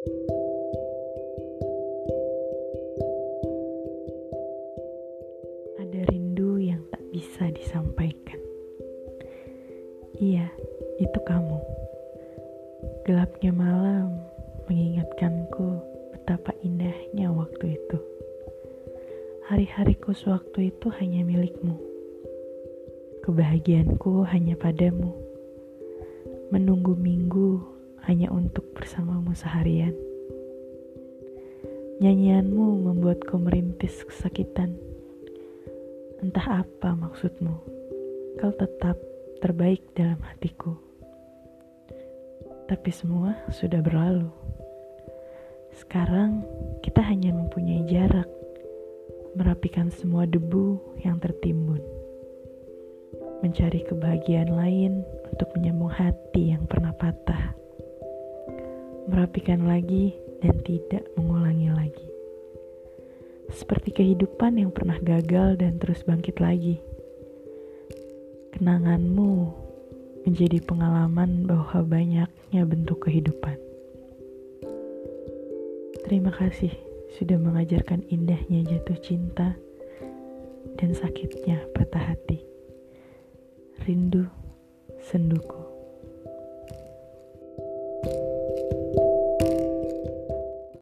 Ada rindu yang tak bisa disampaikan. Iya, itu kamu. Gelapnya malam mengingatkanku betapa indahnya waktu itu. Hari-hariku sewaktu itu hanya milikmu. Kebahagiaanku hanya padamu. Menunggu minggu hanya untuk bersamamu seharian. Nyanyianmu membuatku merintis kesakitan Entah apa maksudmu, kau tetap terbaik dalam hatiku. Tapi semua sudah berlalu. Sekarang kita hanya mempunyai jarak, merapikan semua debu yang tertimbun. Mencari kebahagiaan lain untuk menyambung hati yang pernah patah. Merapikan lagi dan tidak mengulangi lagi seperti kehidupan yang pernah gagal dan terus bangkit lagi. Kenanganmu menjadi pengalaman bahwa banyaknya bentuk kehidupan. Terima kasih sudah mengajarkan indahnya jatuh cinta dan sakitnya patah hati. Rindu, senduku.